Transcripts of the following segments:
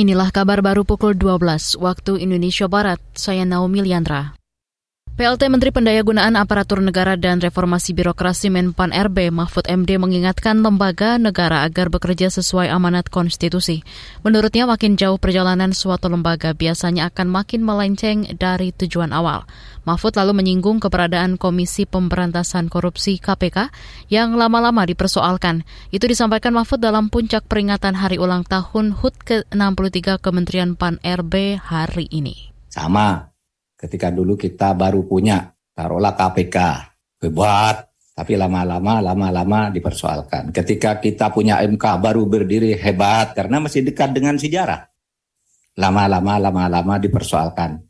Inilah kabar baru pukul 12 waktu Indonesia Barat. Saya Naomi Liandra. PLT Menteri Pendayagunaan Aparatur Negara dan Reformasi Birokrasi Menpan RB Mahfud MD mengingatkan lembaga negara agar bekerja sesuai amanat konstitusi. Menurutnya makin jauh perjalanan suatu lembaga biasanya akan makin melenceng dari tujuan awal. Mahfud lalu menyinggung keberadaan Komisi Pemberantasan Korupsi KPK yang lama-lama dipersoalkan. Itu disampaikan Mahfud dalam puncak peringatan hari ulang tahun HUT ke-63 Kementerian PAN RB hari ini. Sama, ketika dulu kita baru punya taruhlah KPK hebat tapi lama-lama lama-lama dipersoalkan. Ketika kita punya MK baru berdiri hebat karena masih dekat dengan sejarah. Lama-lama lama-lama dipersoalkan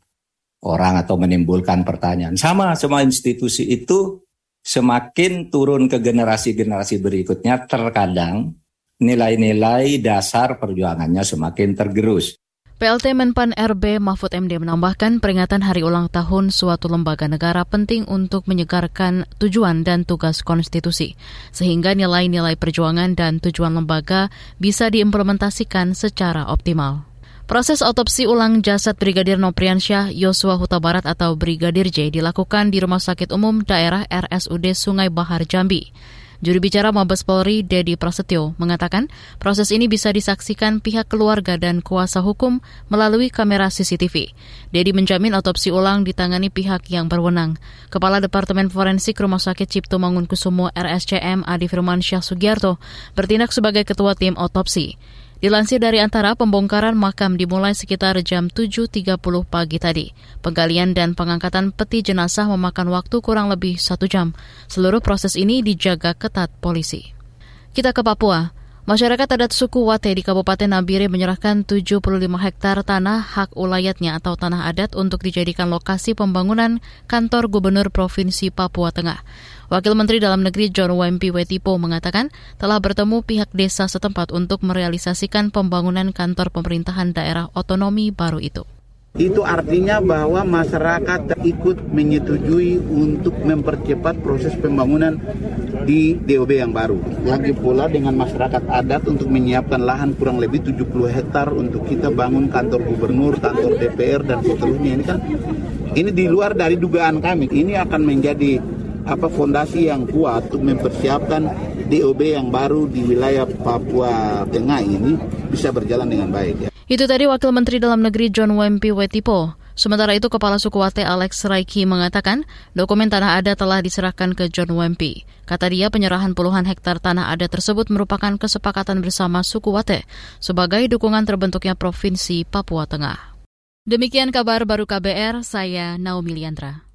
orang atau menimbulkan pertanyaan. Sama semua institusi itu semakin turun ke generasi-generasi berikutnya terkadang nilai-nilai dasar perjuangannya semakin tergerus. PLT Menpan RB Mahfud MD menambahkan peringatan hari ulang tahun suatu lembaga negara penting untuk menyegarkan tujuan dan tugas konstitusi, sehingga nilai-nilai perjuangan dan tujuan lembaga bisa diimplementasikan secara optimal. Proses otopsi ulang jasad Brigadir Nopriansyah Yosua Huta Barat atau Brigadir J dilakukan di Rumah Sakit Umum Daerah RSUD Sungai Bahar Jambi. Juru bicara Mabes Polri, Dedi Prasetyo, mengatakan proses ini bisa disaksikan pihak keluarga dan kuasa hukum melalui kamera CCTV. Dedi menjamin otopsi ulang ditangani pihak yang berwenang. Kepala Departemen Forensik Rumah Sakit Cipto Mangunkusumo RSCM Adi Firman Syah Sugiarto bertindak sebagai ketua tim otopsi. Dilansir dari antara pembongkaran makam dimulai sekitar jam 7.30 pagi tadi. Penggalian dan pengangkatan peti jenazah memakan waktu kurang lebih satu jam. Seluruh proses ini dijaga ketat polisi. Kita ke Papua. Masyarakat adat suku Wate di Kabupaten Nabire menyerahkan 75 hektar tanah hak ulayatnya atau tanah adat untuk dijadikan lokasi pembangunan kantor gubernur Provinsi Papua Tengah. Wakil Menteri Dalam Negeri John Wempi Wetipo mengatakan telah bertemu pihak desa setempat untuk merealisasikan pembangunan kantor pemerintahan daerah otonomi baru itu. Itu artinya bahwa masyarakat ikut menyetujui untuk mempercepat proses pembangunan di DOB yang baru. Lagi pula dengan masyarakat adat untuk menyiapkan lahan kurang lebih 70 hektar untuk kita bangun kantor gubernur, kantor DPR dan seterusnya. Ini kan ini di luar dari dugaan kami. Ini akan menjadi apa fondasi yang kuat untuk mempersiapkan DOB yang baru di wilayah Papua Tengah ini bisa berjalan dengan baik. Ya. Itu tadi Wakil Menteri Dalam Negeri John Wempi Wetipo. Sementara itu, Kepala Suku Wate Alex Raiki mengatakan dokumen tanah adat telah diserahkan ke John Wempi. Kata dia, penyerahan puluhan hektar tanah adat tersebut merupakan kesepakatan bersama suku Wate sebagai dukungan terbentuknya Provinsi Papua Tengah. Demikian kabar baru KBR, saya Naomi Liandra.